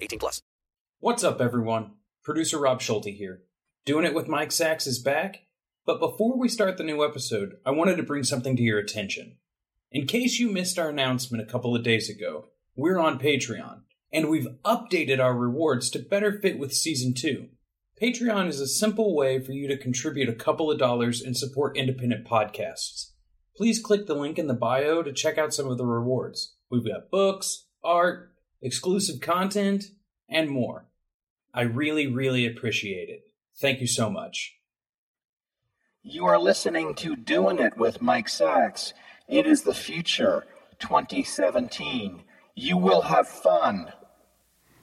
18 plus. What's up, everyone? Producer Rob Schulte here. Doing it with Mike Sacks is back. But before we start the new episode, I wanted to bring something to your attention. In case you missed our announcement a couple of days ago, we're on Patreon, and we've updated our rewards to better fit with season 2. Patreon is a simple way for you to contribute a couple of dollars and support independent podcasts. Please click the link in the bio to check out some of the rewards. We've got books, art, exclusive content, and more. I really, really appreciate it. Thank you so much. You are listening to Doing It with Mike Sacks. It is the future, 2017. You will have fun.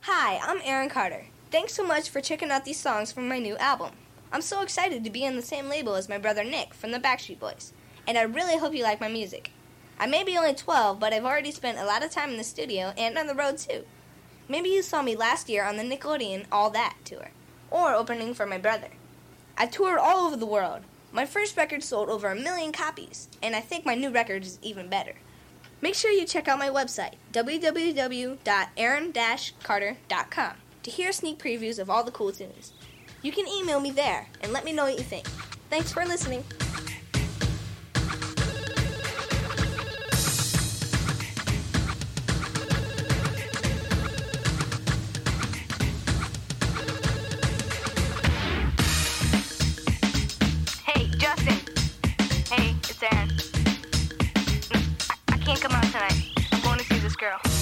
Hi, I'm Aaron Carter. Thanks so much for checking out these songs from my new album. I'm so excited to be on the same label as my brother Nick from the Backstreet Boys, and I really hope you like my music. I may be only 12, but I've already spent a lot of time in the studio and on the road too. Maybe you saw me last year on the Nickelodeon All That tour, or opening for my brother. I've toured all over the world. My first record sold over a million copies, and I think my new record is even better. Make sure you check out my website, www.aaron-carter.com to hear sneak previews of all the cool tunes. You can email me there and let me know what you think. Thanks for listening. Girl.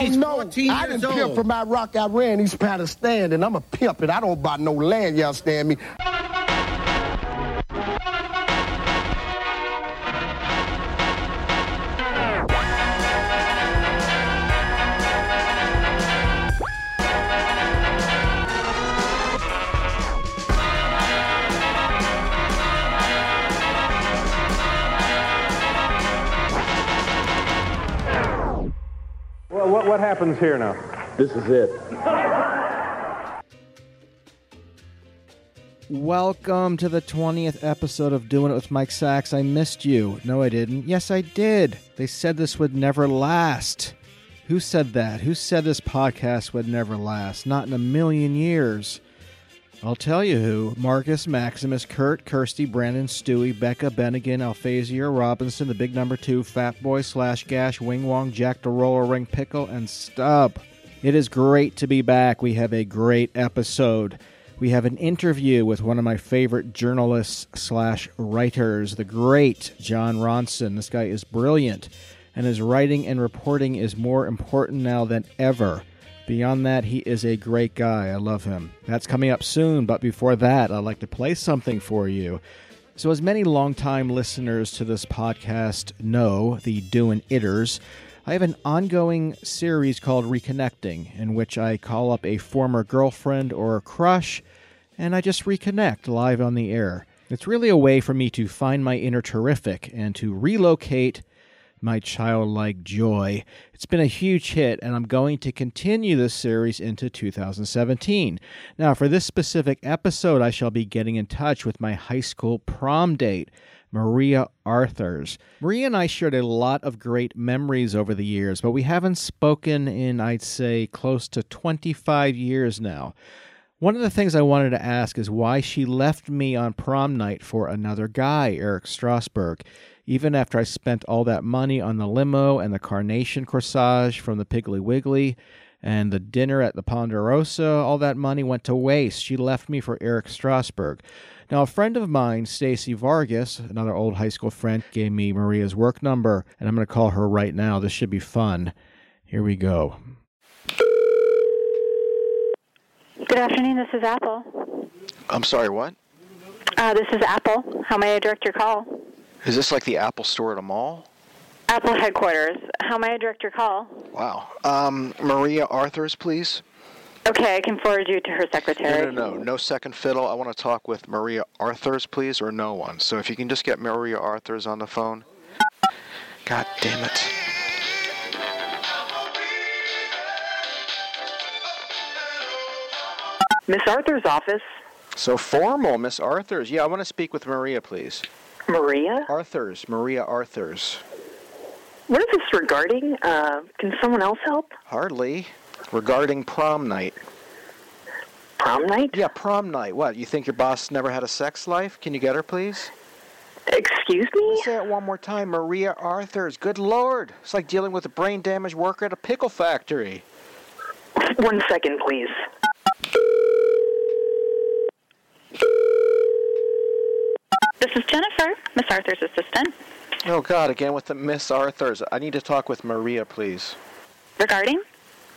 Don't know, 14 I years done pimp old. from Iraq. I ran East Pakistan, and I'm a pimp, and I don't buy no land. y'all stand me? Happens here now? This is it. Welcome to the 20th episode of Doing It with Mike Sacks. I missed you. No, I didn't. Yes, I did. They said this would never last. Who said that? Who said this podcast would never last? Not in a million years. I'll tell you who Marcus, Maximus, Kurt, Kirsty, Brandon, Stewie, Becca, Bennigan, Alphazia, Robinson, the big number two, Fat Boy, Slash Gash, Wing Wong, Jack the Roller Ring, Pickle, and Stub. It is great to be back. We have a great episode. We have an interview with one of my favorite journalists slash writers, the great Jon Ronson. This guy is brilliant, and his writing and reporting is more important now than ever. Beyond that, he is a great guy. I love him. That's coming up soon, but before that, I'd like to play something for you. So, as many longtime listeners to this podcast know, the Doing Itters, I have an ongoing series called Reconnecting, in which I call up a former girlfriend or a crush, and I just reconnect live on the air. It's really a way for me to find my inner terrific and to relocate my childlike joy. It's been a huge hit, and I'm going to continue this series into 2017. Now, for this specific episode, I shall be getting in touch with my high school prom date. Maria Arthurs. Maria and I shared a lot of great memories over the years, but we haven't spoken in, I'd say, close to 25 years now. One of the things I wanted to ask is why she left me on prom night for another guy, Eric Strasberg. Even after I spent all that money on the limo and the carnation corsage from the Piggly Wiggly and the dinner at the Ponderosa, all that money went to waste. She left me for Eric Strasberg. Now, a friend of mine, Stacy Vargas, another old high school friend, gave me Maria's work number, and I'm going to call her right now. This should be fun. Here we go. Good afternoon. This is Apple. I'm sorry, what? Uh, this is Apple. How may I direct your call? Is this like the Apple store at a mall? Apple headquarters. How may I direct your call? Wow. Um, Maria Arthurs, please. Okay, I can forward you to her secretary. No, no, no. No second fiddle. I want to talk with Maria Arthurs, please, or no one. So if you can just get Maria Arthurs on the phone. God damn it. Miss Arthur's office. So formal, Miss Arthurs. Yeah, I want to speak with Maria, please. Maria? Arthurs. Maria Arthurs. What is this regarding? Uh, can someone else help? Hardly. Regarding prom night. Prom night? Yeah, prom night. What, you think your boss never had a sex life? Can you get her, please? Excuse me? Say it one more time. Maria Arthurs. Good lord. It's like dealing with a brain damaged worker at a pickle factory. One second, please. This is Jennifer, Miss Arthur's assistant. Oh, God, again with the Miss Arthurs. I need to talk with Maria, please. Regarding?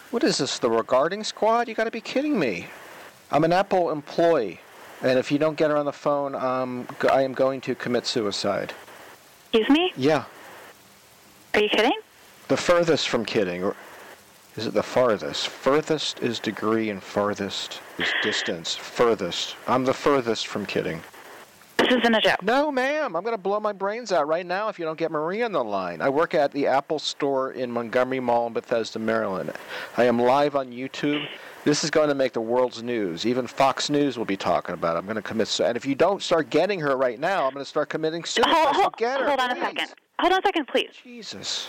What is this, the regarding squad? You gotta be kidding me. I'm an Apple employee, and if you don't get her on the phone, um, I am going to commit suicide. Excuse me? Yeah, Are you kidding? the furthest from kidding. Or is it the farthest? Furthest is degree, and farthest is distance. Furthest. I'm the furthest from kidding. Isn't a joke. No, ma'am. I'm going to blow my brains out right now if you don't get Maria on the line. I work at the Apple store in Montgomery Mall in Bethesda, Maryland. I am live on YouTube. This is going to make the world's news. Even Fox News will be talking about it. I'm going to commit suicide. And if you don't start getting her right now, I'm going to start committing suicide. Hold, hold, get her, hold on a second. Hold on a second, please. Jesus.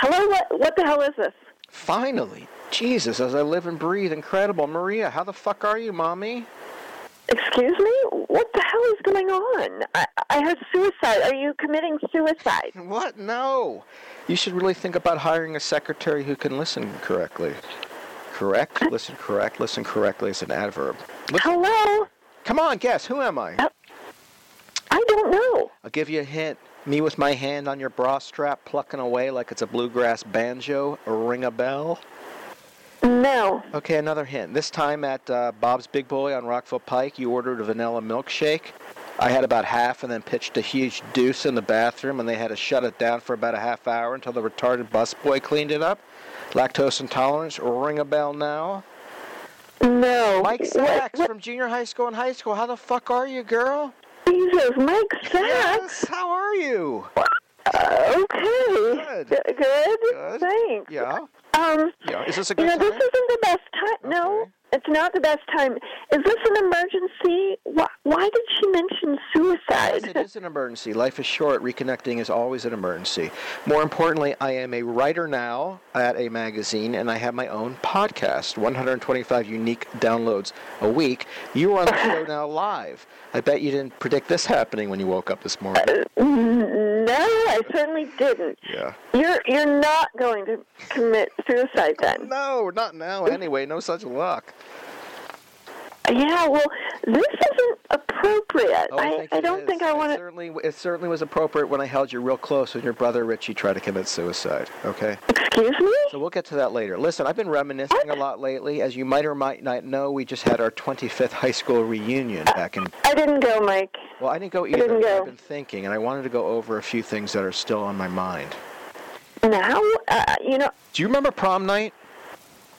Hello, what, what the hell is this? Finally. Jesus, as I live and breathe. Incredible. Maria, how the fuck are you, mommy? Excuse me? What the hell is going on? I, I heard suicide. Are you committing suicide? What? No. You should really think about hiring a secretary who can listen correctly. Correct? Listen correct. Listen correctly is an adverb. Listen. Hello? Come on, guess. Who am I? I don't know. I'll give you a hint. Me with my hand on your bra strap, plucking away like it's a bluegrass banjo. Ring a bell? No. Okay, another hint. This time at uh, Bob's Big Boy on Rockville Pike, you ordered a vanilla milkshake. I had about half and then pitched a huge deuce in the bathroom, and they had to shut it down for about a half hour until the retarded busboy cleaned it up. Lactose intolerance, ring a bell now. No. Mike Sacks from junior high school and high school. How the fuck are you, girl? Jesus, Mike Sacks. Yes, how are you? Uh, okay. Good. G- Good. Thanks. Yeah. Um, Yeah. Is this a good you good know, this isn't the best time. No, it's not the best time. Is this an emergency? Why, why did she mention suicide? Yes, it is an emergency. Life is short. Reconnecting is always an emergency. More importantly, I am a writer now at a magazine, and I have my own podcast. 125 unique downloads a week. You are on the show now live. I bet you didn't predict this happening when you woke up this morning. N- No, I certainly didn't. Yeah. You're you're not going to commit suicide then. No, not now. Anyway, no such luck. Yeah, well, this isn't appropriate. Oh, I I, don't is. think I want to. certainly, it certainly was appropriate when I held you real close when your brother Richie tried to commit suicide. Okay. Excuse me. So we'll get to that later. Listen, I've been reminiscing a lot lately. As you might or might not know, we just had our 25th high school reunion back in. I didn't go, Mike. Well, I didn't go either. I didn't go. I've been thinking, and I wanted to go over a few things that are still on my mind. Now, uh, you know, Do you remember prom night?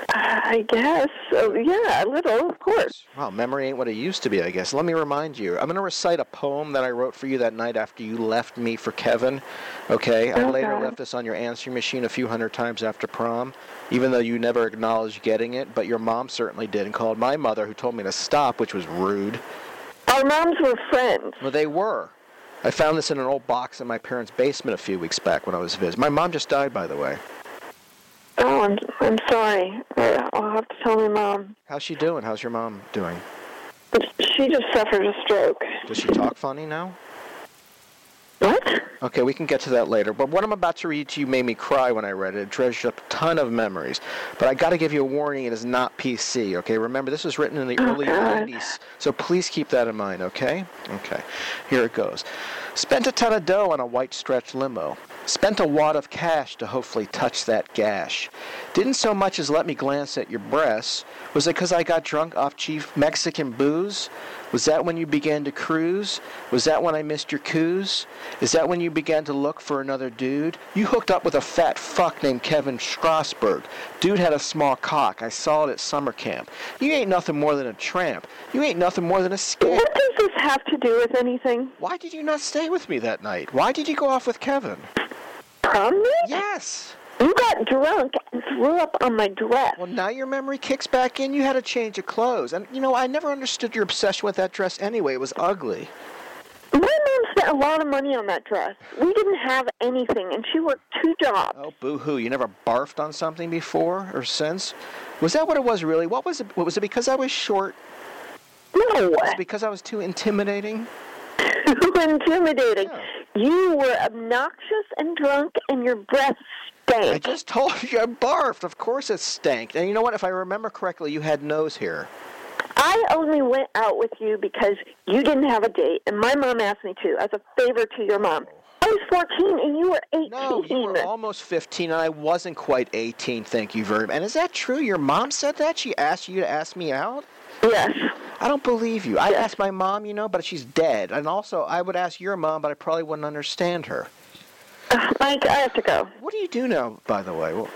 I guess. Oh, yeah, a little, of course. Wow, memory ain't what it used to be, I guess. Let me remind you. I'm going to recite a poem that I wrote for you that night after you left me for Kevin. Okay? I Oh, later left this on your answering machine a few hundred times after prom, even though you never acknowledged getting it, but your mom certainly did and called my mother, who told me to stop, which was rude. Our moms were friends. Well, they were. I found this in an old box in my parents' basement a few weeks back when I was visiting. My mom just died, by the way. Oh, I'm, I'm sorry. I'll have to tell my mom. How's she doing? How's your mom doing? She just suffered a stroke. Does she talk funny now? What? Okay, we can get to that later. But what I'm about to read to you made me cry when I read it. It treasures up a ton of memories. But I got to give you a warning: it is not PC. Okay, remember this was written in the Oh, early God. 90s, so please keep that in mind. Okay? Okay. Here it goes. Spent a ton of dough on a white stretch limo. Spent a wad of cash to hopefully touch that gash. Didn't so much as let me glance at your breasts. Was it 'cause I got drunk off cheap Mexican booze? Was that when you began to cruise? Was that when I missed your coos? Is that when you began to look for another dude? You hooked up with a fat fuck named Kevin Strasberg. Dude had a small cock. I saw it at summer camp. You ain't nothing more than a tramp. You ain't nothing more than a scamp. What does this have to do with anything? Why did you not stay with me that night? Why did you go off with Kevin? Prom night? Yes. You got drunk and threw up on my dress. Well, now your memory kicks back in. You had a change of clothes. And, you know, I never understood your obsession with that dress anyway. It was ugly. My mom spent a lot of money on that dress. We didn't have anything, and she worked two jobs. Oh, boo-hoo. You never barfed on something before or since? Was that what it was really? What was it? Was it because I was short? No. Was it because I was too intimidating? Too intimidating. You were obnoxious and drunk, and your breath stank. I just told you I barfed. Of course it stank. And you know what? If I remember correctly, you had nose hair. I only went out with you because you didn't have a date, and my mom asked me to, as a favor to your mom. I was 14, and you were 18. No, you were almost 15, and I wasn't quite 18, thank you very much. And is that true? Your mom said that? She asked you to ask me out? Yes. I don't believe you. I asked my mom, you know, but she's dead. And also, I would ask your mom, but I probably wouldn't understand her. Mike, I have to go. What do you do now, by the way? Well,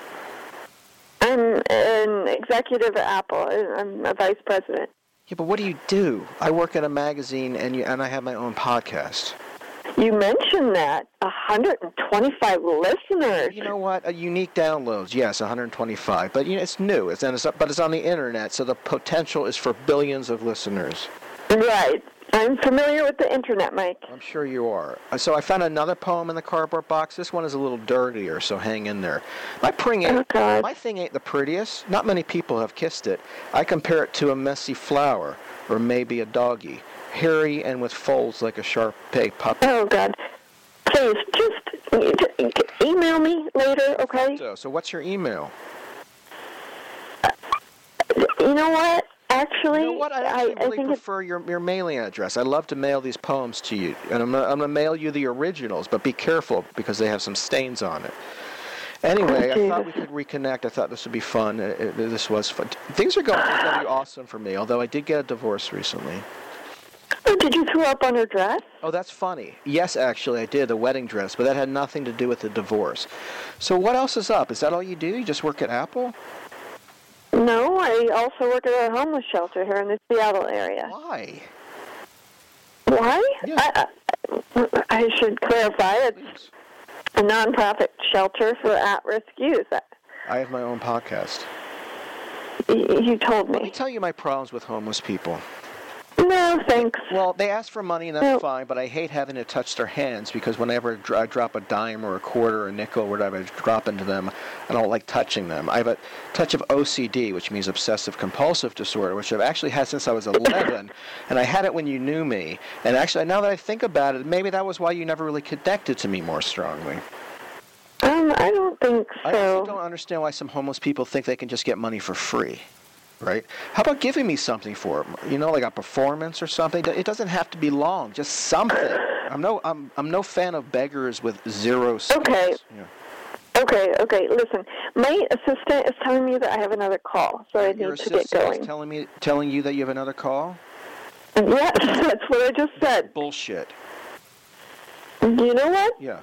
I'm an executive at Apple. I'm a vice president. yeah, but what do you do? I work at a magazine, and you, and I have my own podcast. You mentioned that 125 listeners. You know what? A unique downloads, yes, 125. But you know, it's new. It's, and it's but it's on the internet, so the potential is for billions of listeners. Right. I'm familiar with the internet, Mike. I'm sure you are. Uh, So I found another poem in the cardboard box. This one is a little dirtier, so hang in there. My pring ain't, my thing ain't the prettiest. Not many people have kissed it. I compare it to a messy flower, or maybe a doggy, hairy and with folds like a sharp pig puppy. Oh, God. Please, just email me later, okay? So, so what's your email? You know what? Actually, You know what? I actually really prefer your, your mailing address. I love to mail these poems to you, and I'm gonna, I'm gonna mail you the originals, but be careful because they have some stains on it. Anyway, I thought we could reconnect. I thought this would be fun. Uh, uh, this was fun. Things are going pretty awesome for me, although I did get a divorce recently. Oh, did you throw up on her dress? Oh, that's funny. Yes, actually, I did, the wedding dress, but that had nothing to do with the divorce. So what else is up? Is that all you do? You just work at Apple? No, I also work at a homeless shelter here in the Seattle area. Why? Why? I, I, I should clarify. It's a nonprofit shelter for at-risk youth. I have my own podcast. Y- You told me. Let me tell you my problems with homeless people. No, thanks. Well, they ask for money, and that's fine, but I hate having to touch their hands because whenever I drop a dime or a quarter or a nickel or whatever I drop into them, I don't like touching them. I have a touch of OCD, which means obsessive compulsive disorder, which I've actually had since I was 11, and I had it when you knew me. And actually, now that I think about it, maybe that was why you never really connected to me more strongly. Um, I don't think I so. also don't understand why some homeless people think they can just get money for free. Right? How about giving me something for it? You know, like a performance or something. It doesn't have to be long, just something. I'm no, I'm, I'm no fan of beggars with zero. Skills. Okay. Yeah. Okay, okay. Listen, my assistant is telling me that I have another call, so I need to get going. is telling me, telling you that you have another call. Yes, that's what I just said. Bullshit. You know what? Yeah.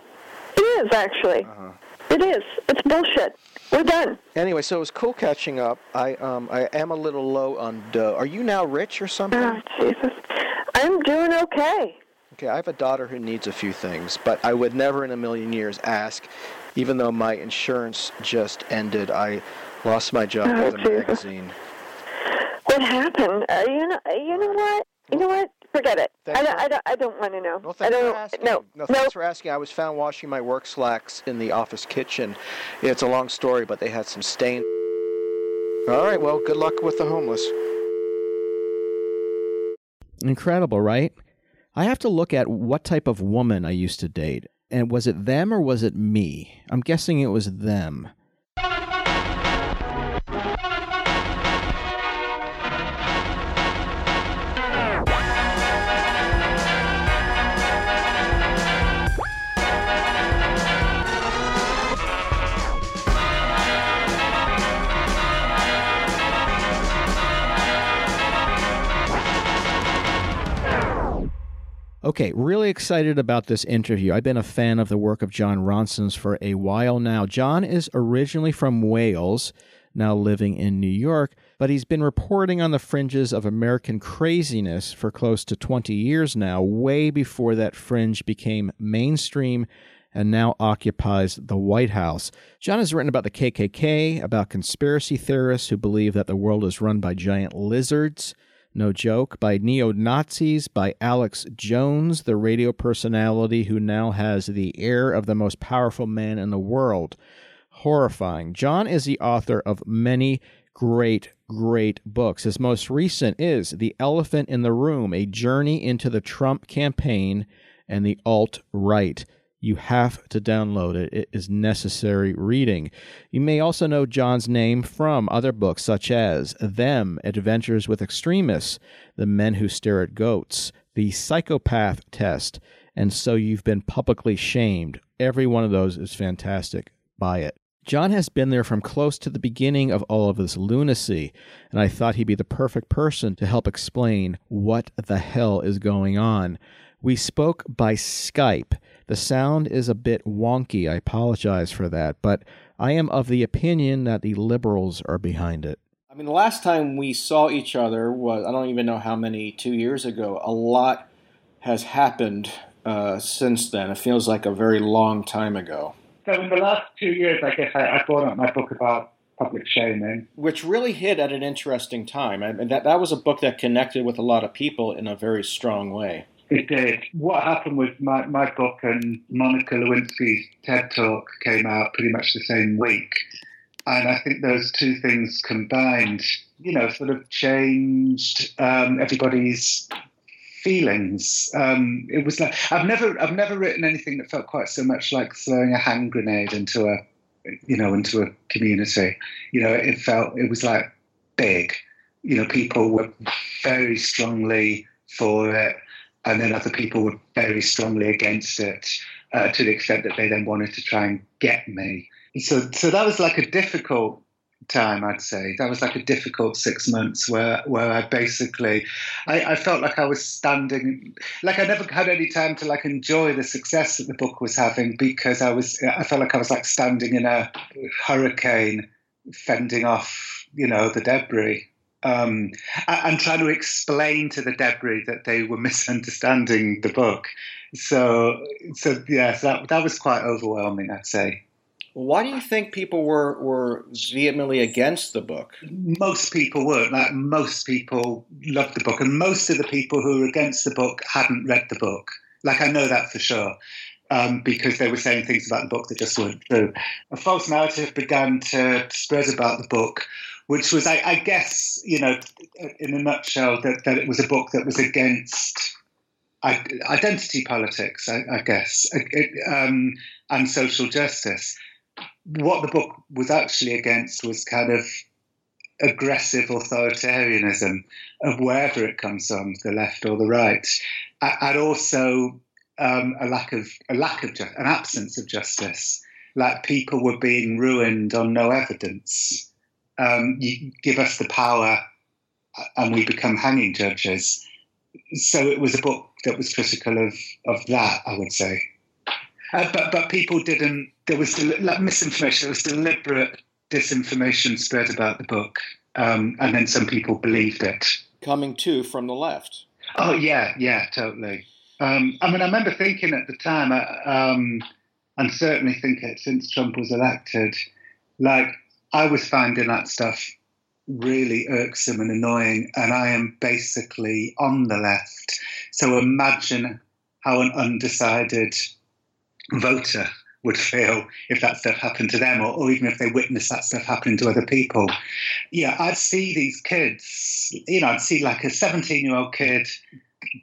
It is actually. Uh-huh. It is. It's bullshit. We're done. Anyway, so it was cool catching up. I um I am a little low on dough. Are you now rich or something? Oh, Jesus. I'm doing okay. Okay, I have a daughter who needs a few things, but I would never in a million years ask, even though my insurance just ended. I lost my job Oh, with a Jesus. magazine. What happened? Uh, you know. You know what? You know what? Forget it. I don't. I don't. I don't want to know. No, I thanks don't. for asking. No. No, thanks for asking. I was found washing my work slacks in the office kitchen. It's a long story, but they had some stain. All right, well, good luck with the homeless. Incredible, right? I have to look at what type of woman I used to date. And was it them or was it me? I'm guessing it was them. Okay, really excited about this interview. I've been a fan of the work of Jon Ronson's for a while now. John is originally from Wales, now living in New York, but he's been reporting on the fringes of American craziness for close to 20 years now, way before that fringe became mainstream and now occupies the White House. John has written about the KKK, about conspiracy theorists who believe that the world is run by giant lizards. No joke, by neo Nazis, by Alex Jones, the radio personality who now has the air of the most powerful man in the world. Horrifying. Jon is the author of many great, great books. His most recent is The Elephant in the Room A Journey into the Trump Campaign and the Alt Right. You have to download it. It is necessary reading. You may also know Jon's name from other books such as Them, Adventures with Extremists, The Men Who Stare at Goats, The Psychopath Test, and So You've Been Publicly Shamed. Every one of those is fantastic. Buy it. John has been there from close to the beginning of all of this lunacy, and I thought he'd be the perfect person to help explain what the hell is going on. We spoke by Skype. The sound is a bit wonky. I apologize for that, but I am of the opinion that the liberals are behind it. I mean, the last time we saw each other was, I don't even know how many, two years ago. A lot has happened uh, since then. It feels like a very long time ago. So in the last two years, I guess I, I brought up my book about public shaming. Which really hit at an interesting time. I mean, that, that was a book that connected with a lot of people in a very strong way. It did. What happened was my, my book and Monica Lewinsky's TED Talk came out pretty much the same week. And I think those two things combined, you know, sort of changed um, everybody's feelings. Um, it was like I've never I've never written anything that felt quite so much like throwing a hand grenade into a you know into a community. You know, it felt it was like big. You know, people were very strongly for it, and then other people were very strongly against it. Uh, to the extent that they then wanted to try and get me. So, so that was like a difficult time, I'd say. That was like a difficult six months where, where I basically, I, I felt like I was standing, like I never had any time to like enjoy the success that the book was having because I was, I felt like I was like standing in a hurricane, fending off, you know, the debris. Um, and trying to explain to the debris that they were misunderstanding the book. So, so yes, that that was quite overwhelming, I'd say. Why do you think people were, were vehemently against the book? Most people were. Like most people loved the book, and most of the people who were against the book hadn't read the book. Like I know that for sure. Um, because they were saying things about the book that just weren't true. A false narrative began to spread about the book, which was, I, I guess, you know, in a nutshell, that, that it was a book that was against identity politics, I, I guess, um, and social justice. What the book was actually against was kind of aggressive authoritarianism of wherever it comes from, the left or the right, and also um, a lack of a lack of ju- an absence of justice. Like people were being ruined on no evidence. Um, you give us the power, and we become hanging judges. So it was a book that was critical of of that. I would say. Uh, but but people didn't. There was del- like misinformation. There was deliberate disinformation spread about the book, um, and then some people believed it. Coming too from the left. Oh yeah, yeah, totally. Um, I mean, I remember thinking at the time, uh, um, and certainly think it since Trump was elected, like I was finding that stuff really irksome and annoying, and I am basically on the left. So imagine how an undecided voter would feel if that stuff happened to them, or, or even if they witnessed that stuff happening to other people. Yeah, I'd see these kids, you know, I'd see like a 17 year old kid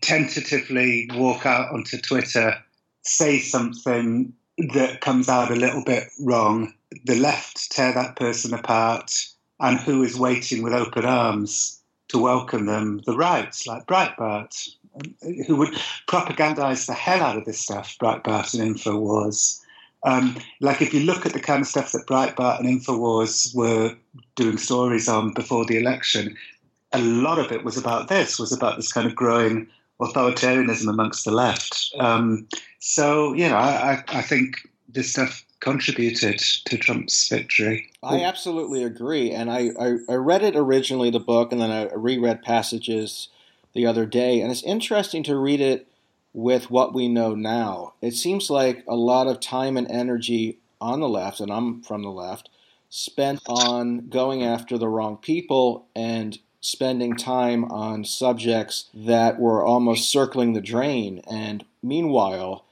tentatively walk out onto Twitter, say something that comes out a little bit wrong, the left tear that person apart, and who is waiting with open arms to welcome them? The right, like Breitbart, who would propagandize the hell out of this stuff, Breitbart and InfoWars. Um, like if you look at the kind of stuff that Breitbart and InfoWars were doing stories on before the election, a lot of it was about this, was about this kind of growing authoritarianism amongst the left. Um, so, you know, I, I think this stuff contributed to Trump's victory. I absolutely agree. And I, I, I read it originally, the book, and then I reread passages the other day. And it's interesting to read it with what we know now. It seems like a lot of time and energy on the left, and I'm from the left, spent on going after the wrong people and spending time on subjects that were almost circling the drain. And meanwhile,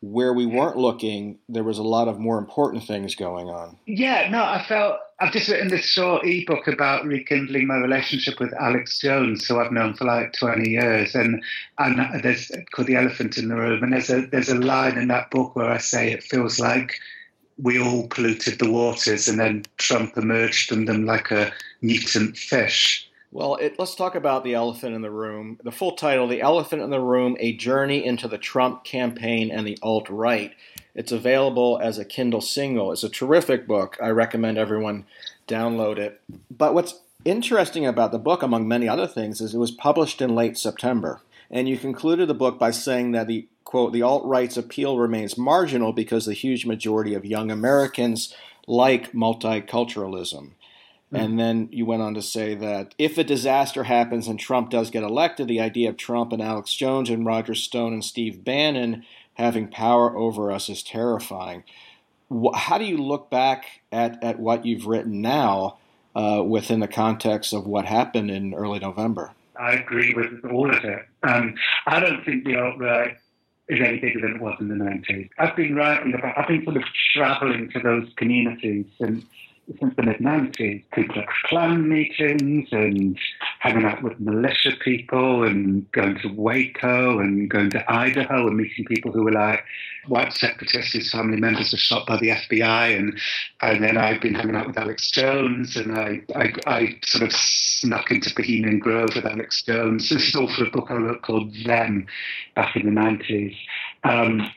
where we weren't looking, there was a lot of more important things going on. Yeah, no, I felt I've just written this short ebook about rekindling my relationship with Alex Jones, who I've known for like 20 years, and and there's called the Elephant in the Room, and there's a there's a line in that book where I say it feels like we all polluted the waters, and then Trump emerged from them like a mutant fish. Well, it, let's talk about the elephant in the room. The full title, The Elephant in the Room A Journey into the Trump Campaign and the Alt Right. It's available as a Kindle single. It's a terrific book. I recommend everyone download it. But what's interesting about the book, among many other things, is it was published in late September. And you concluded the book by saying that the quote, the alt right's appeal remains marginal because the huge majority of young Americans like multiculturalism. And then you went on to say that if a disaster happens and Trump does get elected, the idea of Trump and Alex Jones and Roger Stone and Steve Bannon having power over us is terrifying. How do you look back at, at what you've written now uh, within the context of what happened in early November? I agree with all of it. Um, I don't think the alt right is any bigger than it was in the 90s. I've been writing about, I've been sort of traveling to those communities since since the mid 90s, Ku Klux Klan meetings and hanging out with militia people and going to Waco and going to Idaho and meeting people who were like white separatists whose family members were shot by the FBI. And, and then I've been hanging out with Alex Jones and I, I, I sort of snuck into Bohemian Grove with Alex Jones. This is all for a book I wrote called Them back in the 90s. Um,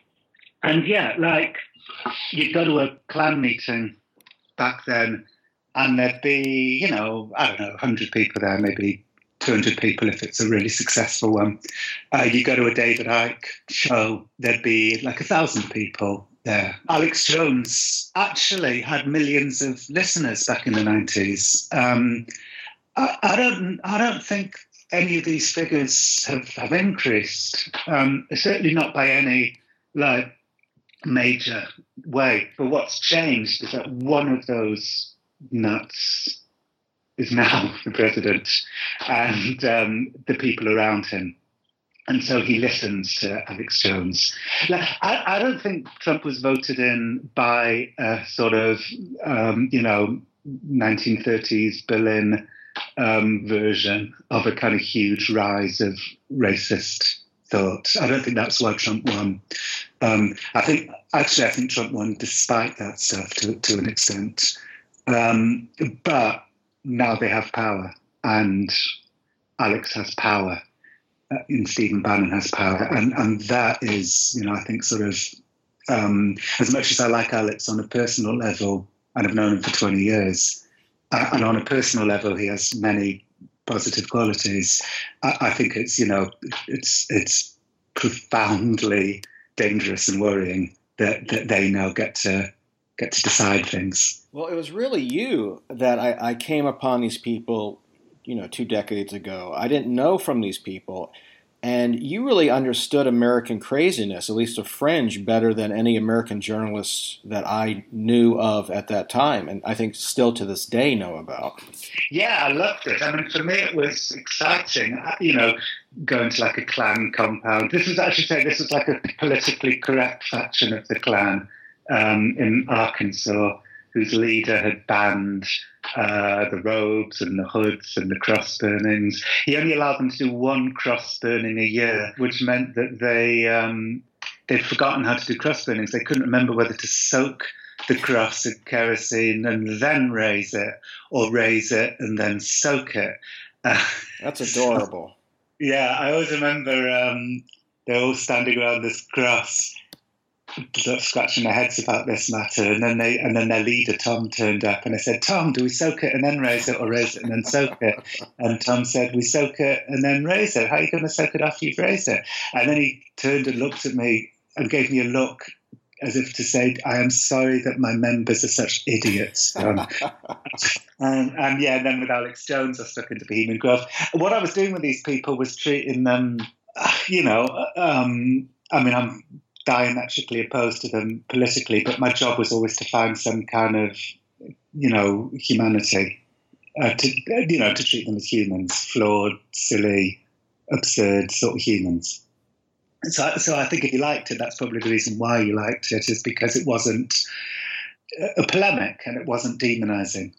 and yeah, like you'd go to a Klan meeting back then, and there'd be, you know, I don't know, 100 people there, maybe 200 people if it's a really successful one. Uh, you go to a David Icke show, there'd be like a thousand people there. Alex Jones actually had millions of listeners back in the 90s. Um, I, I, don't, I don't think any of these figures have, have increased. Um, certainly not by any like major way. But what's changed is that one of those nuts is now the president and um, the people around him. And so he listens to Alex Jones. Like, I, I, don't think Trump was voted in by a sort of, um, you know, 1930s Berlin um, version of a kind of huge rise of racist thought. I don't think that's why Trump won. Um, I think actually, I think Trump won despite that stuff to to an extent. Um, but now they have power, and Alex has power, uh, and Stephen Bannon has power, and and that is, you know, I think sort of um, as much as I like Alex on a personal level, and I've known him for twenty years, uh, and on a personal level, he has many positive qualities. I, I think it's you know it's it's profoundly dangerous and worrying that that they now get to get to decide things. Well, it was really you that I, I came upon these people, you know, two decades ago. I didn't know from these people. And you really understood American craziness, at least the fringe, better than any American journalists that I knew of at that time, and I think still to this day know about. Yeah, I loved it. I mean, for me, it was exciting. Uh, You know, going to like a Klan compound. This was actually say this was like a politically correct faction of the Klan um, in Arkansas, whose leader had banned uh, the robes and the hoods and the cross burnings. He only allowed them to do one cross burning a year, which meant that they um, they'd forgotten how to do cross burnings. They couldn't remember whether to soak the cross in kerosene and then raise it, or raise it and then soak it. Uh, That's adorable. yeah, I always remember um, they're all standing around this grass, scratching their heads about this matter, and then they and then their leader Tom turned up, and I said, "Tom, do we soak it and then raise it, or raise it and then soak it?" And Tom said, "We soak it and then raise it. How are you going to soak it after you've raised it?" And then he turned and looked at me and gave me a look. As if to say, I am sorry that my members are such idiots. Um, and, and yeah, and then with Alex Jones, I stuck into Bohemian Grove. What I was doing with these people was treating them, uh, you know, um, I mean, I'm diametrically opposed to them politically, but my job was always to find some kind of, you know, humanity, uh, to you know, to treat them as humans, flawed, silly, absurd sort of humans. So, so I think if you liked it, that's probably the reason why you liked it, is because it wasn't a polemic and it wasn't demonizing.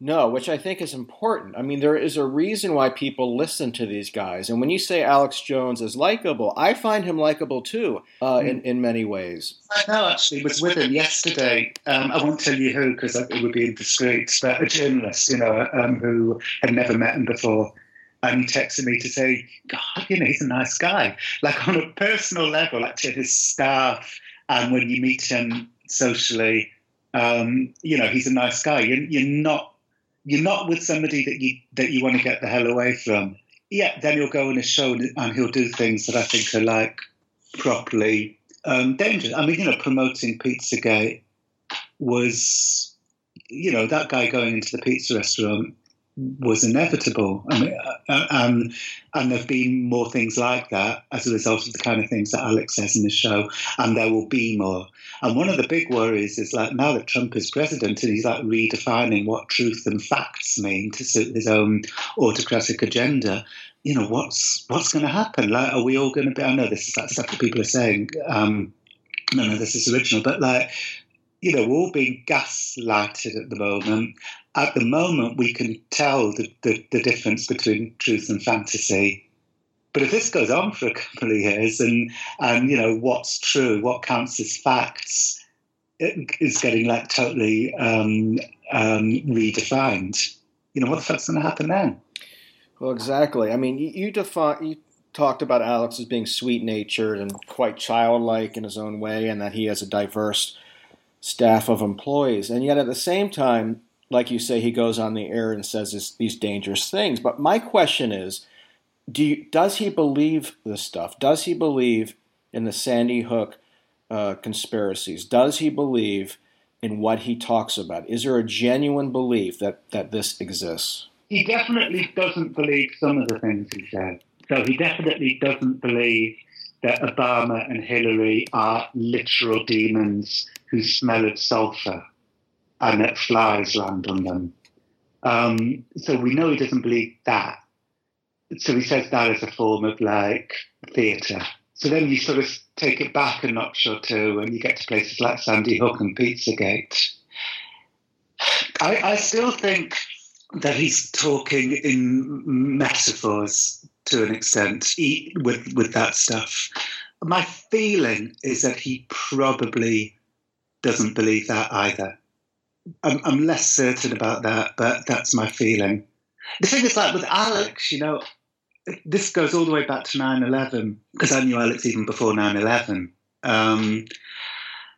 No, which I think is important. I mean, there is a reason why people listen to these guys. And when you say Alex Jones is likable, I find him likable too, uh, in, in many ways. I know, actually, was with him yesterday. Um, I won't tell you who because it would be indiscreet, but a journalist, you know, um, who had never met him before. And he texted me to say, God, you know, he's a nice guy. Like on a personal level, like to his staff, and when you meet him socially, um, you know, he's a nice guy. You're, you're not you're not with somebody that you that you want to get the hell away from. Yeah, then he'll go on a show and he'll do things that I think are like properly um, dangerous. I mean, you know, promoting Pizzagate was, you know, that guy going into the pizza restaurant was inevitable. I mean, uh, and and there've been more things like that as a result of the kind of things that Alex says in the show, and there will be more. And one of the big worries is like now that Trump is president and he's like redefining what truth and facts mean to suit his own autocratic agenda. You know what's what's going to happen? Like, are we all going to be? I know this is that stuff that people are saying. Um, none of this is original, but like you know, we're all being gaslighted at the moment. At the moment, we can tell the, the, the, difference between truth and fantasy. But if this goes on for a couple of years and, and you know, what's true, what counts as facts, it is getting like totally um, um, redefined. You know, what the fuck's going to happen then? Well, exactly. I mean, you, you define you talked about Alex as being sweet natured and quite childlike in his own way, and that he has a diverse staff of employees. And yet at the same time, like you say, he goes on the air and says this, these dangerous things. But my question is, do you, does he believe this stuff? Does he believe in the Sandy Hook uh, conspiracies? Does he believe in what he talks about? Is there a genuine belief that, that this exists? He definitely doesn't believe some of the things he said. So he definitely doesn't believe that Obama and Hillary are literal demons who smell of sulfur and that flies land on them. Um, so we know he doesn't believe that. So he says that as a form of like theatre. So then you sort of take it back a notch or two and you get to places like Sandy Hook and Pizzagate. I, I still think that he's talking in metaphors to an extent with with that stuff. My feeling is that he probably doesn't believe that either. I'm, I'm less certain about that, but that's my feeling. The thing is, like with Alex, you know, this goes all the way back to 9-11 because I knew Alex even before 9-11. Um,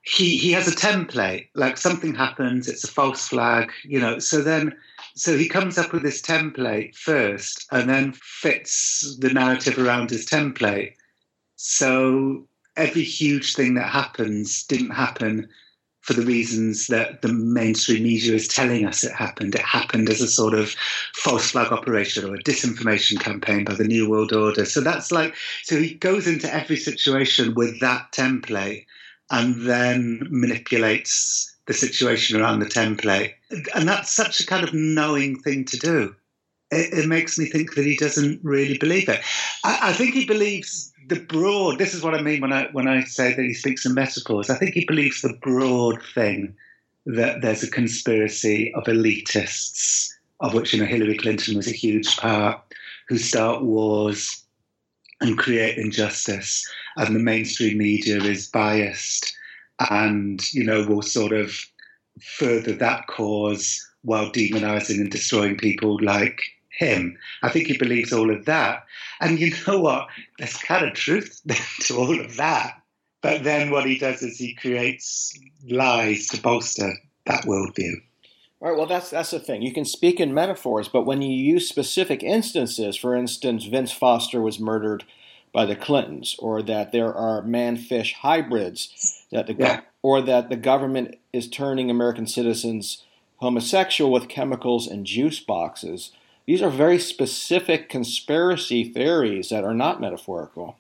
he he has a template. Like something happens, it's a false flag, you know. So then, so he comes up with this template first, and then fits the narrative around his template. So every huge thing that happens didn't happen for the reasons that the mainstream media is telling us it happened. It happened as a sort of false flag operation or a disinformation campaign by the New World Order. So that's like, so he goes into every situation with that template and then manipulates the situation around the template. And that's such a kind of knowing thing to do. It, it makes me think that he doesn't really believe it. I, I think he believes the broad. This is what I mean when I when I say that he speaks in metaphors. I think he believes the broad thing that there's a conspiracy of elitists, of which you know Hillary Clinton was a huge part, who start wars and create injustice, and the mainstream media is biased, and you know will sort of further that cause while demonizing and destroying people like him. I think he believes all of that. And you know what? There's kind of truth to all of that. But then what he does is he creates lies to bolster that worldview. All right, well, that's that's the thing. You can speak in metaphors, but when you use specific instances, for instance, Vince Foster was murdered by the Clintons, or that there are man-fish hybrids, that the Yeah. or that the government is turning American citizens homosexual with chemicals and juice boxes. These are very specific conspiracy theories that are not metaphorical.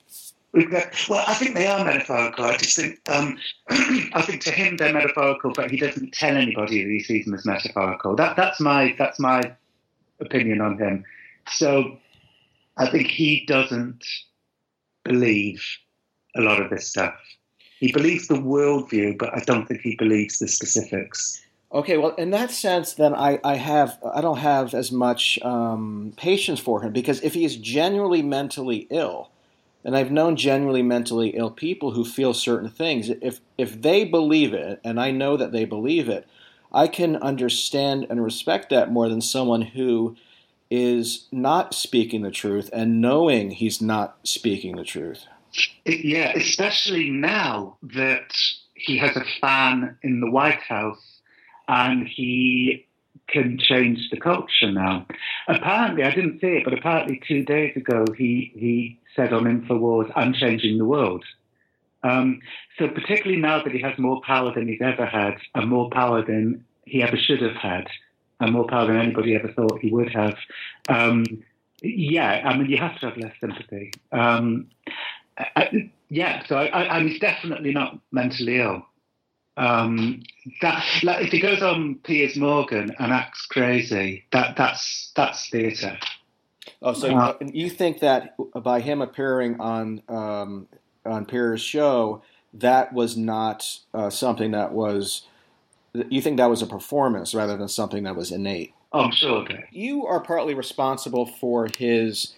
Well, I think they are metaphorical. I just think, um, I think to him they're metaphorical, but he doesn't tell anybody that he sees them as metaphorical. That, that's my that's my opinion on him. So I think he doesn't believe a lot of this stuff. He believes the worldview, but I don't think he believes the specifics. Okay, well, in that sense, then I, I have I don't have as much um, patience for him because if he is genuinely mentally ill, and I've known genuinely mentally ill people who feel certain things, if if they believe it, and I know that they believe it, I can understand and respect that more than someone who is not speaking the truth and knowing he's not speaking the truth. Yeah, especially now that he has a fan in the White House and he can change the culture now. Apparently, I didn't see it, but apparently two days ago he, he said on InfoWars, I'm changing the world. Um, so particularly now that he has more power than he's ever had and more power than he ever should have had and more power than anybody ever thought he would have, um, yeah, I mean, you have to have less sympathy. Um, I, yeah, so I, I, he's definitely not mentally ill. Um, that like if he goes on Piers Morgan and acts crazy, that that's that's theatre. Oh, so Uh, you think that by him appearing on um, on Piers's show, that was not uh, something that was. You think that was a performance rather than something that was innate. Oh, I'm sure it. You are partly responsible for his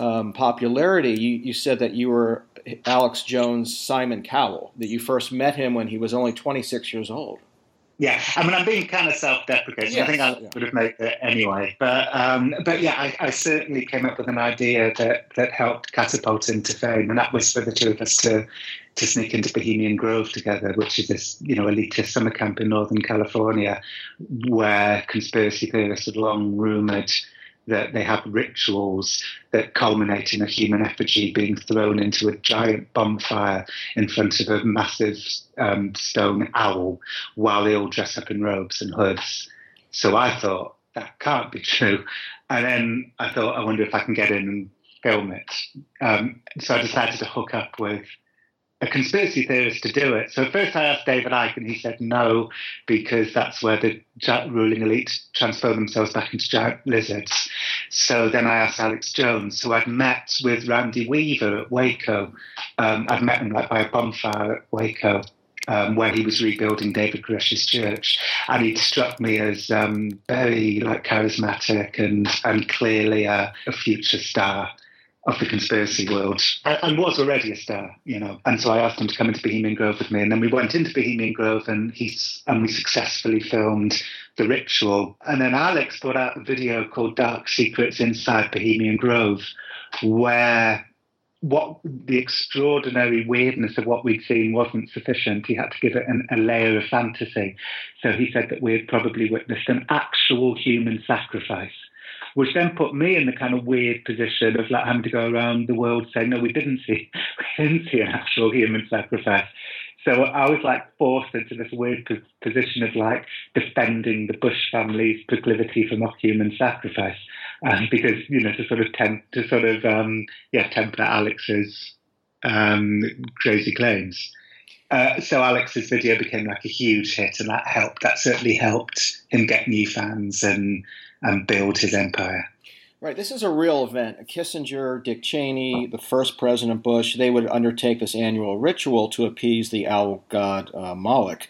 um, popularity. You, you said that you were Alex Jones' Simon Cowell, that you first met him when he was only 26 years old. Yeah, I mean, I'm being kind of self-deprecating. I think I would have made it anyway, but um, but yeah, I, I certainly came up with an idea that that helped catapult into fame, and that was for the two of us to to sneak into Bohemian Grove together, which is this you know elitist summer camp in Northern California, where conspiracy theorists had long rumored that they have rituals that culminate in a human effigy being thrown into a giant bonfire in front of a massive um, stone owl while they all dress up in robes and hoods. So I thought that can't be true. And then I thought, I wonder if I can get in and film it. Um, so I decided to hook up with a conspiracy theorist to do it. So first I asked David Icke, and he said no, because that's where the ruling elite transfer themselves back into giant lizards. So then I asked Alex Jones, who I'd met with Randy Weaver at Waco. Um, I'd met him like by a bonfire at Waco. Um, where he was rebuilding David Koresh's church, and he'd struck me as um, very like charismatic and and clearly a, a future star. Of the conspiracy world and, was already a star, you know. And so I asked him to come into Bohemian Grove with me, and then we went into Bohemian Grove, and he's and we successfully filmed the ritual. And then Alex put out a video called Dark Secrets Inside Bohemian Grove, where what the extraordinary weirdness of what we'd seen wasn't sufficient. He had to give it an, a layer of fantasy. So he said that we had probably witnessed an actual human sacrifice, which then put me in the kind of weird position of like having to go around the world saying, no, we didn't see, we didn't see an actual human sacrifice. So I was like forced into this weird position of like defending the Bush family's proclivity for mock human sacrifice, um, because you know to sort of tempt to sort of um, yeah temper Alex's um, crazy claims. Uh, so Alex's video became like a huge hit, and that helped. That certainly helped him get new fans and and build his empire. Right, this is a real event. Kissinger, Dick Cheney, the first President Bush, they would undertake this annual ritual to appease the owl god uh, Moloch.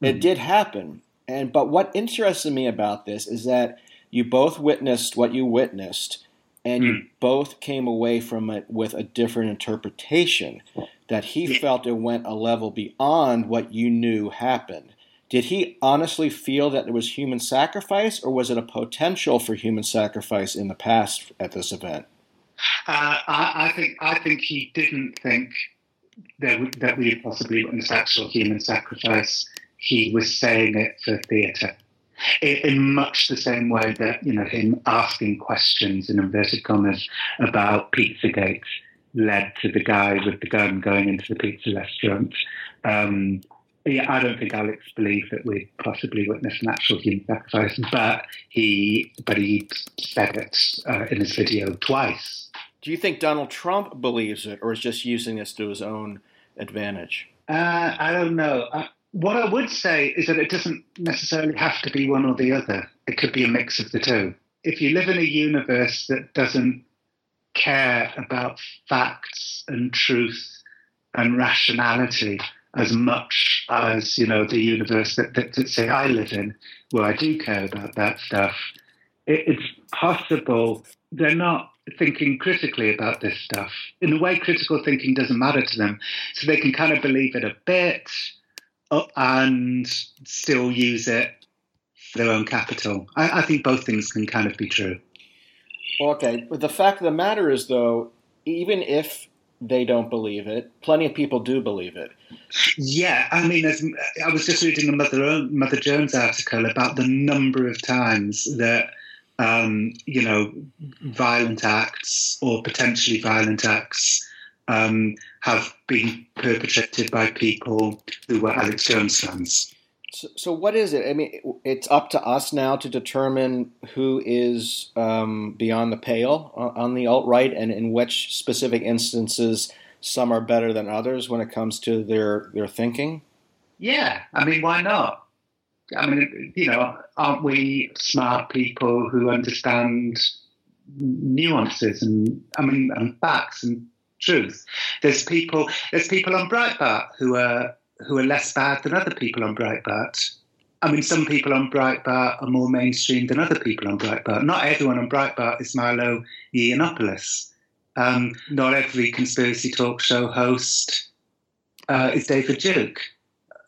It did happen, and but what interested me about this is that you both witnessed what you witnessed, and you both came away from it with a different interpretation. That he felt it went a level beyond what you knew happened. Did he honestly feel that there was human sacrifice, or was it a potential for human sacrifice in the past at this event? Uh, I, I think I think he didn't think that we, that we possibly witnessed actual human sacrifice. He was saying it for theatre, in, much the same way that you know him asking questions in inverted commas about pizza Pizzagate led to the guy with the gun going into the pizza restaurant. Um, yeah, I don't think Alex believed that we'd possibly witnessed an actual human sacrifice, but he but he said it uh, in his video twice. Do you think Donald Trump believes it, or is just using this to his own advantage? Uh, I don't know. Uh, what I would say is that it doesn't necessarily have to be one or the other. It could be a mix of the two. If you live in a universe that doesn't care about facts and truth and rationality as much as you know the universe that, that, that say I live in, where I do care about that stuff, it, it's possible they're not thinking critically about this stuff. In a way, critical thinking doesn't matter to them, so they can kind of believe it a bit uh, and still use it for their own capital. I, I think both things can kind of be true. Okay, but the fact of the matter is, though, even if they don't believe it, plenty of people do believe it. Yeah, I mean, as, I was just reading a Mother Mother Jones article about the number of times that um, you know violent acts or potentially violent acts um, have been perpetrated by people who were Alex Jones fans. So, so what is it? I mean, it's up to us now to determine who is um, beyond the pale on the alt right, and in which specific instances some are better than others when it comes to their their thinking. Yeah, I mean, why not? I mean, you know, aren't we smart people who understand nuances and I mean, and facts and truth? There's people. There's people on Breitbart who are who are less bad than other people on Breitbart. I mean, some people on Breitbart are more mainstream than other people on Breitbart. Not everyone on Breitbart is Milo Yiannopoulos. Um, not every conspiracy talk show host uh, is David Duke.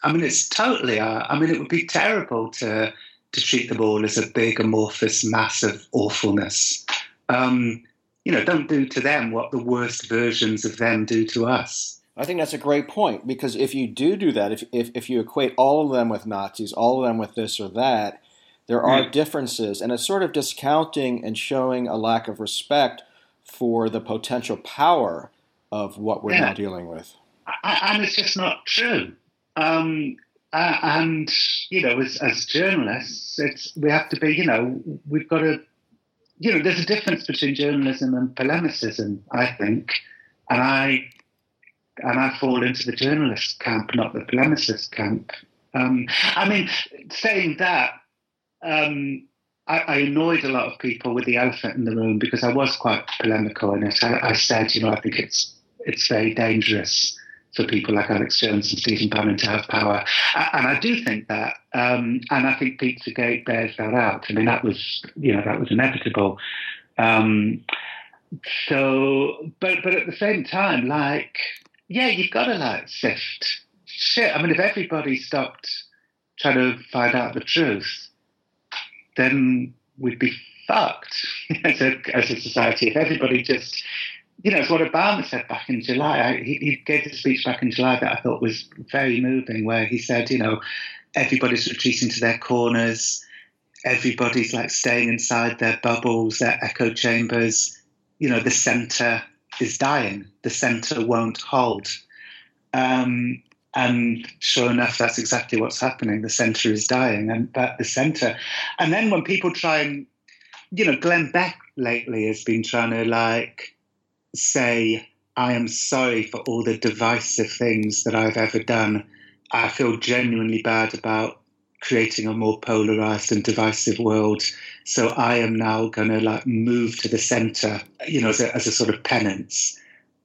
I mean, it's totally. Uh, I mean, it would be terrible to to treat them all as a big amorphous mass of awfulness. Um, you know, don't do to them what the worst versions of them do to us. I think that's a great point because if you do do that, if, if, if you equate all of them with Nazis, all of them with this or that, there are Mm. differences, and it's sort of discounting and showing a lack of respect for the potential power of what we're Yeah. now dealing with. I- and it's just not true. Um, uh, and you know, as, as journalists, it's we have to be. You know, we've got to. You know, there's a difference between journalism and polemicism. I think, and I and I fall into the journalist camp, not the polemicist camp. Um, I mean, saying that, um, I, I annoyed a lot of people with the elephant in the room because I was quite polemical in it. I, I said, you know, I think it's it's very dangerous for people like Alex Jones and Stephen Bannon to have power, and I do think that, um, and I think Pizzagate bears that out. I mean, that was you know that was inevitable. Um, so, but but at the same time, like, yeah, you've got to like sift shit. I mean, if everybody stopped trying to find out the truth, then we'd be fucked as a as a society. If everybody just you know, it's what Obama said back in July. I, he, he gave a speech back in July that I thought was very moving, where he said, you know, everybody's retreating to their corners, everybody's like staying inside their bubbles, their echo chambers. You know, the center is dying. The center won't hold. Um, and sure enough, that's exactly what's happening. The center is dying, and but the center. And then when people try and, you know, Glenn Beck lately has been trying to like say, I am sorry for all the divisive things that I've ever done. I feel genuinely bad about creating a more polarized and divisive world. So I am now going to like move to the center, you know, as a, as a sort of penance.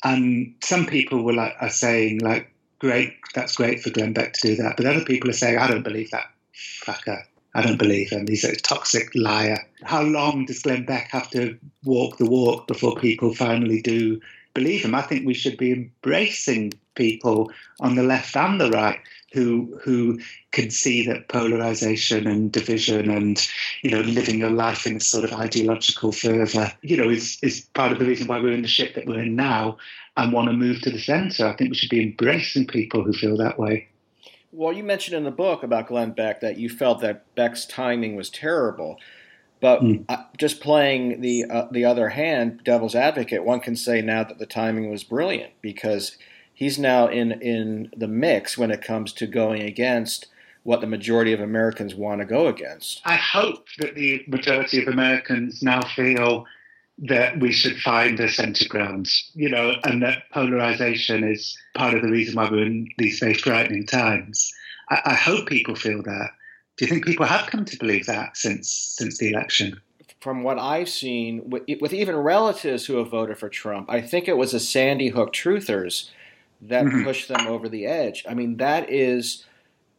And some people were like, are saying like, great, that's great for Glenn Beck to do that. But other people are saying, I don't believe that fucker. I don't believe him. He's a toxic liar. How long does Glenn Beck have to walk the walk before people finally do believe him? I think we should be embracing people on the left and the right who who can see that polarization and division and you know living your life in a sort of ideological fervor you know is is part of the reason why we're in the shit that we're in now and want to move to the center. I think we should be embracing people who feel that way. Well, you mentioned in the book about Glenn Beck that you felt that Beck's timing was terrible. But uh, just playing the uh, the other hand, devil's advocate, one can say now that the timing was brilliant because he's now in in the mix when it comes to going against what the majority of Americans want to go against. I hope that the majority of Americans now feel that we should find a centre ground, you know, and that polarization is part of the reason why we're in these very frightening times. I, I hope people feel that. Do you think people have come to believe that since since the election? From what I've seen, with, with even relatives who have voted for Trump, I think it was the Sandy Hook truthers that Mhm. pushed them over the edge. I mean, that is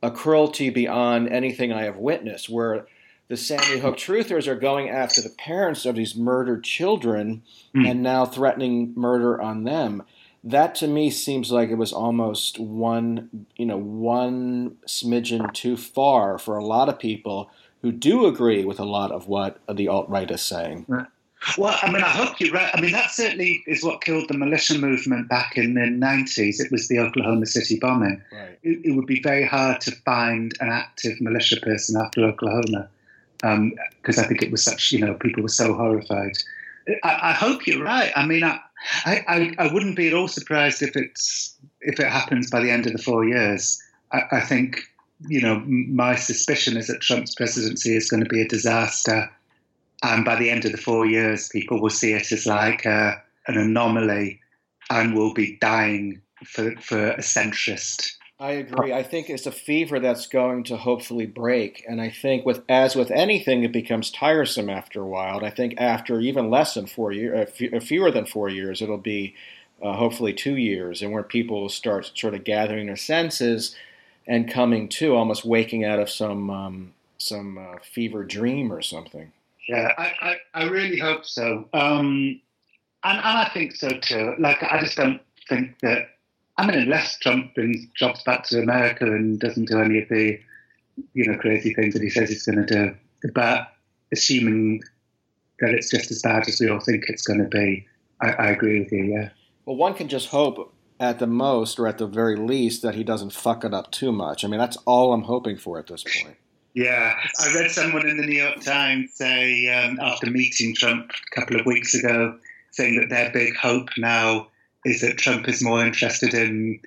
a cruelty beyond anything I have witnessed, where the Sandy Hook truthers are going after the parents of these murdered children Mm. and now threatening murder on them. That to me seems like it was almost one, you know, one smidgen too far for a lot of people who do agree with a lot of what the alt right is saying. Well, I mean, I hope you're right. I mean, that certainly is what killed the militia movement back in the 90s. It was the Oklahoma City bombing. Right. It, it would be very hard to find an active militia person after Oklahoma um, because I think it was such, you know, people were so horrified. I, I hope you're right. I mean, I, I, I, I wouldn't be at all surprised if it's if it happens by the end of the four years. I, I think, you know, my suspicion is that Trump's presidency is going to be a disaster and by the end of the four years, people will see it as like a, an anomaly and will be dying for, for a centrist. I agree. I think it's a fever that's going to hopefully break, and I think with as with anything, it becomes tiresome after a while. And I think after even less than four years, uh, fewer than four years, it'll be uh, hopefully two years, and where people will start sort of gathering their senses and coming to, almost waking out of some um, some uh, fever dream or something. Yeah, I, I, I really hope so. Um, and, and I think so too. Like, I just don't think that, I mean, unless Trump brings jobs back to America and doesn't do any of the, you know, crazy things that he says he's going to do. But assuming that it's just as bad as we all think it's going to be, I, I agree with you, yeah. Well, one can just hope at the most, or at the very least, that he doesn't fuck it up too much. I mean, that's all I'm hoping for at this point. Yeah, I read someone in the New York Times say um, after meeting Trump a couple of weeks ago, saying that their big hope now is that Trump is more interested in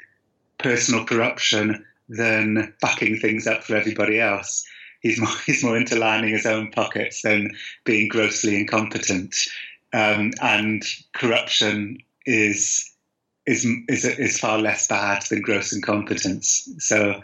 personal corruption than fucking things up for everybody else. He's more he's more into lining his own pockets than being grossly incompetent. Um, and corruption is is is is far less bad than gross incompetence. So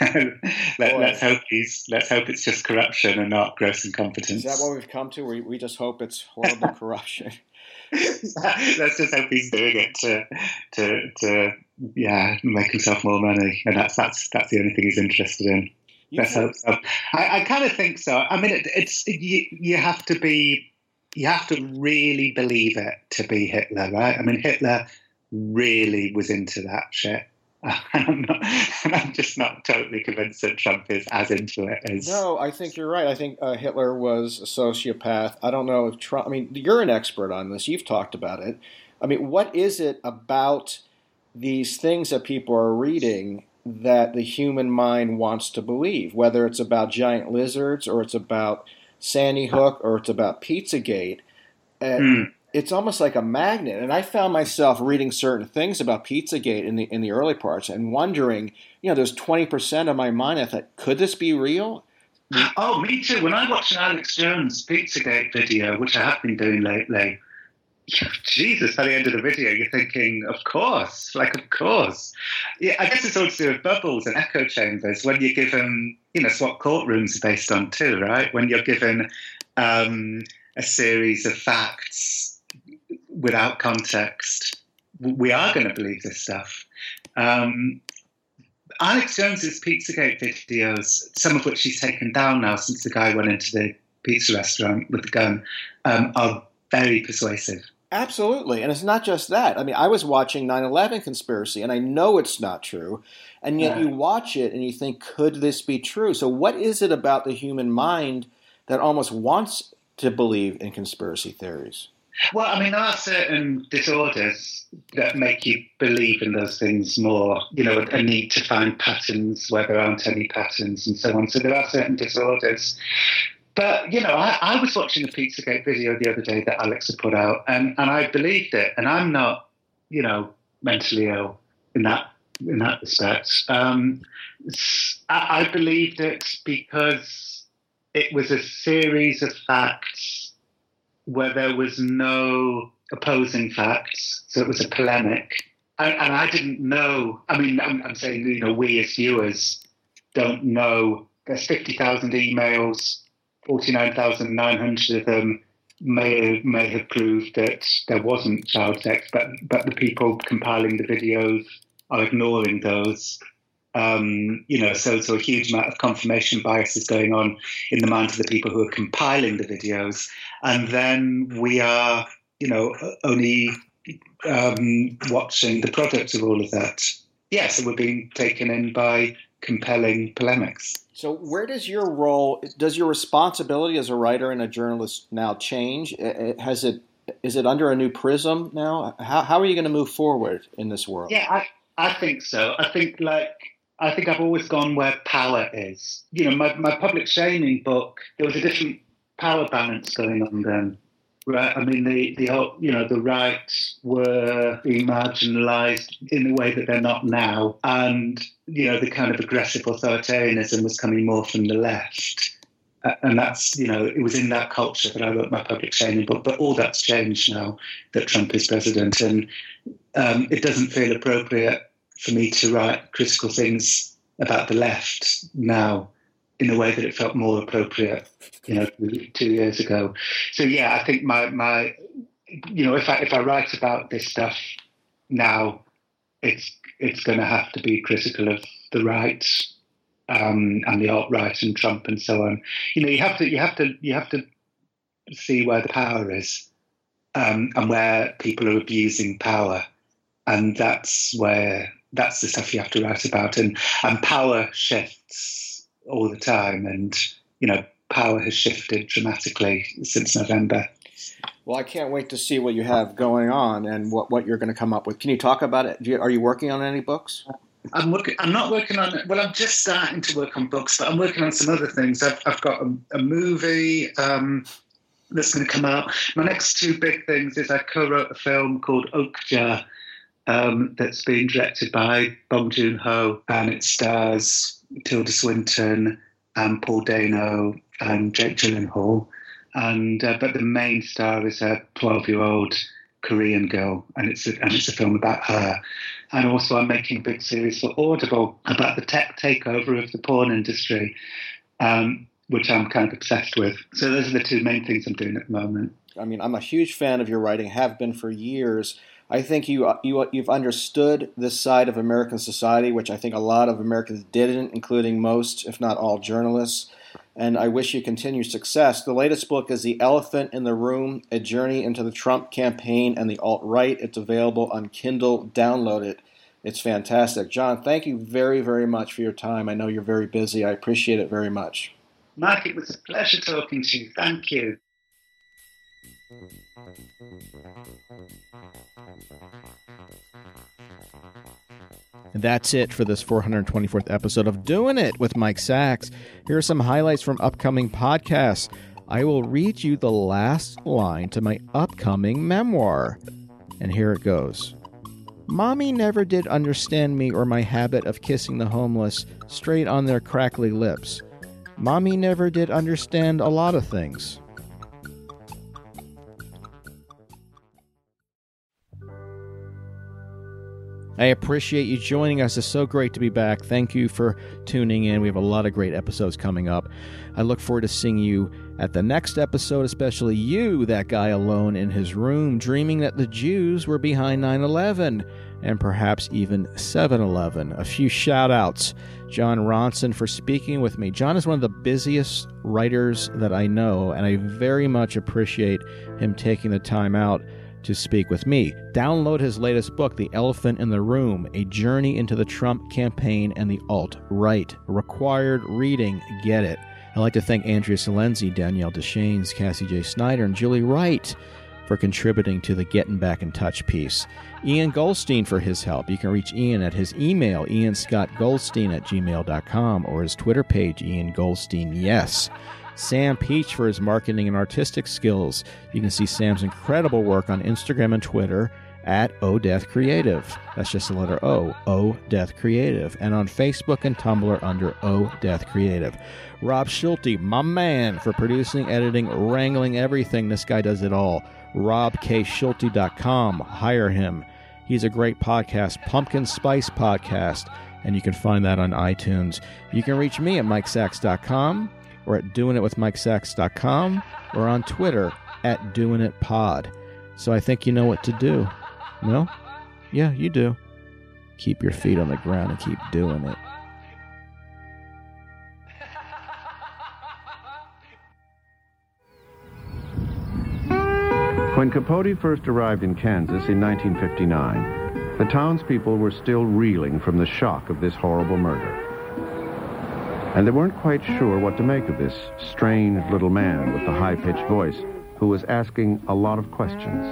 let, us hope he's let's hope it's just corruption and not gross incompetence. Is that what we've come to? We we just hope it's horrible corruption. let's just hope he's doing it to to to yeah make himself more money, and that's that's that's the only thing he's interested in. Let's hope so. I, I kind of think so. I mean, it, it's you, you have to be you have to really believe it to be Hitler, right? I mean, Hitler really was into that shit. And I'm, not, I'm just not totally convinced that Trump is as into it as. No, I think you're right. I think uh, Hitler was a sociopath. I don't know if Trump. I mean, you're an expert on this. You've talked about it. I mean, what is it about these things that people are reading that the human mind wants to believe? Whether it's about giant lizards, or it's about Sandy Hook, or it's about Pizzagate. And Hmm. It's almost like a magnet, and I found myself reading certain things about Pizzagate in the in the early parts, and wondering, you know, there's twenty percent of my mind. I thought, could this be real? Oh, me too. When I watch Alex Jones Pizzagate video, which I have been doing lately, Jesus, by the end of the video, you're thinking, of course, like, of course. Yeah, I guess it's all to do with bubbles and echo chambers when you're given, you know, it's what courtrooms are based on too, right? When you're given um, a series of facts without context, we are going to believe this stuff. Um, Alex Jones's Pizzagate videos, some of which he's taken down now since the guy went into the pizza restaurant with the gun, um, are very persuasive. Absolutely. And it's not just that. I mean, I was watching 9 11 conspiracy, and I know it's not true. And yet Yeah. you watch it and you think, could this be true? So, what is it about the human mind that almost wants to believe in conspiracy theories? Well, I mean, there are certain disorders that make you believe in those things more. You know, a need to find patterns where there aren't any patterns and so on. So there are certain disorders. But, you know, I, I was watching a Pizzagate video the other day that Alex had put out, and, and I believed it. And I'm not, you know, mentally ill in that in that respect. Um, I, I believed it because it was a series of facts where there was no opposing facts, so it was a polemic. And, and I didn't know. I mean, I'm, I'm saying, you know, we as viewers don't know. There's 50,000 emails, 49,900 of them may may have proved that there wasn't child sex, but but the people compiling the videos are ignoring those. Um, you know, so so a huge amount of confirmation bias is going on in the minds of the people who are compiling the videos, and then we are, you know, only um, watching the product of all of that. Yeah, so we're being taken in by compelling polemics. So, where does your role, does your responsibility as a writer and a journalist now change? Has it, is it under a new prism now? How, how are you going to move forward in this world? Yeah, I, I think so. I think like I think I've always gone where power is. You know, my, my public shaming book, there was a different power balance going on then. Right. I mean, the the you know the right were being marginalised in a way that they're not now, and you know the kind of aggressive authoritarianism was coming more from the left. And that's you know it was in that culture that I wrote my public shaming book. But all that's changed now that Trump is president, and um, it doesn't feel appropriate for me to write critical things about the left now in a way that it felt more appropriate, you know, two years ago. So yeah, I think my my, you know, if I if I write about this stuff now, it's it's going to have to be critical of the right um, and the alt right and Trump and so on. You know, you have to you have to you have to see where the power is um, and where people are abusing power, and that's where that's the stuff you have to write about. And and power shifts all the time, and you know, power has shifted dramatically since November. Well, I can't wait to see what you have going on and what, what you're going to come up with. Can you talk about it? Do you, are you working on any books? I'm working. I'm not working on. Well, I'm just starting to work on books, but I'm working on some other things. I've, I've got a, a movie um, that's going to come out. My next two big things is I co-wrote a film called Okja um, that's being directed by Bong Joon Ho, and it stars Tilda Swinton and Paul Dano and Jake Gyllenhaal. And uh, but the main star is a 12-year-old Korean girl, and it's a, and it's a film about her. And also, I'm making a big series for Audible about the tech takeover of the porn industry, um, which I'm kind of obsessed with. So those are the two main things I'm doing at the moment. I mean, I'm a huge fan of your writing, have been for years. I think you uh, you you've understood this side of American society, which I think a lot of Americans didn't, including most, if not all, journalists. and I wish you continued success. The latest book is The Elephant in the Room A Journey into the Trump Campaign and the Alt Right. It's available on Kindle. Download it. It's fantastic. Jon, thank you very, very much for your time. I know you're very busy. I appreciate it very much. Mike, it was a pleasure talking to you. Thank you. That's it for this 424th episode of Doing It with Mike Sacks. Here are some highlights from upcoming podcasts. I will read you the last line to my upcoming memoir. And here it goes. Mommy never did understand me or my habit of kissing the homeless straight on their crackly lips. Mommy never did understand a lot of things. I appreciate you joining us. It's so great to be back. Thank you for tuning in. We have a lot of great episodes coming up. I look forward to seeing you at the next episode, especially you, that guy alone in his room, dreaming that the Jews were behind 9 11 and perhaps even 7 Eleven. A few shout outs. Jon Ronson for speaking with me. John is one of the busiest writers that I know, and I very much appreciate him taking the time out to speak with me. Download his latest book, The Elephant in the Room A Journey into the Trump Campaign and the Alt Right. Required reading. Get it. I'd like to thank Andrea Salenzi, Danielle Deschaines, Cassie J. Snyder, and Julie Wright for contributing to the Getting Back in Touch piece. Ian Goldstein for his help. You can reach Ian at his email, ianscottgoldstein at gmail.com, or his Twitter page, Ian Goldstein Yes. Sam Peach for his marketing and artistic skills. You can see Sam's incredible work on Instagram and Twitter at O Death Creative. That's just the letter O, O Death Creative. And on Facebook and Tumblr under O Death Creative. Rob Schulte, my man, for producing, editing, wrangling everything. This guy does it all. RobKSchulte.com. Hire him. He's a great podcast, Pumpkin Spice Podcast, and you can find that on iTunes. You can reach me at MikeSacks.com or at doingitwithmikesacks.com or on Twitter at doingitpod. So I think you know what to do. No? Yeah, you do. Keep your feet on the ground and keep doing it. When Capote first arrived in Kansas in 1959, the townspeople were still reeling from the shock of this horrible murder. And they weren't quite sure what to make of this strange little man with the high-pitched voice who was asking a lot of questions.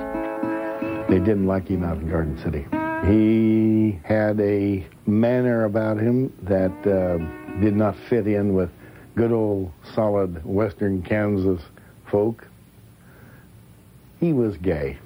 They didn't like him out in Garden City. He had a manner about him that uh, did not fit in with good old solid western Kansas folk. He was gay.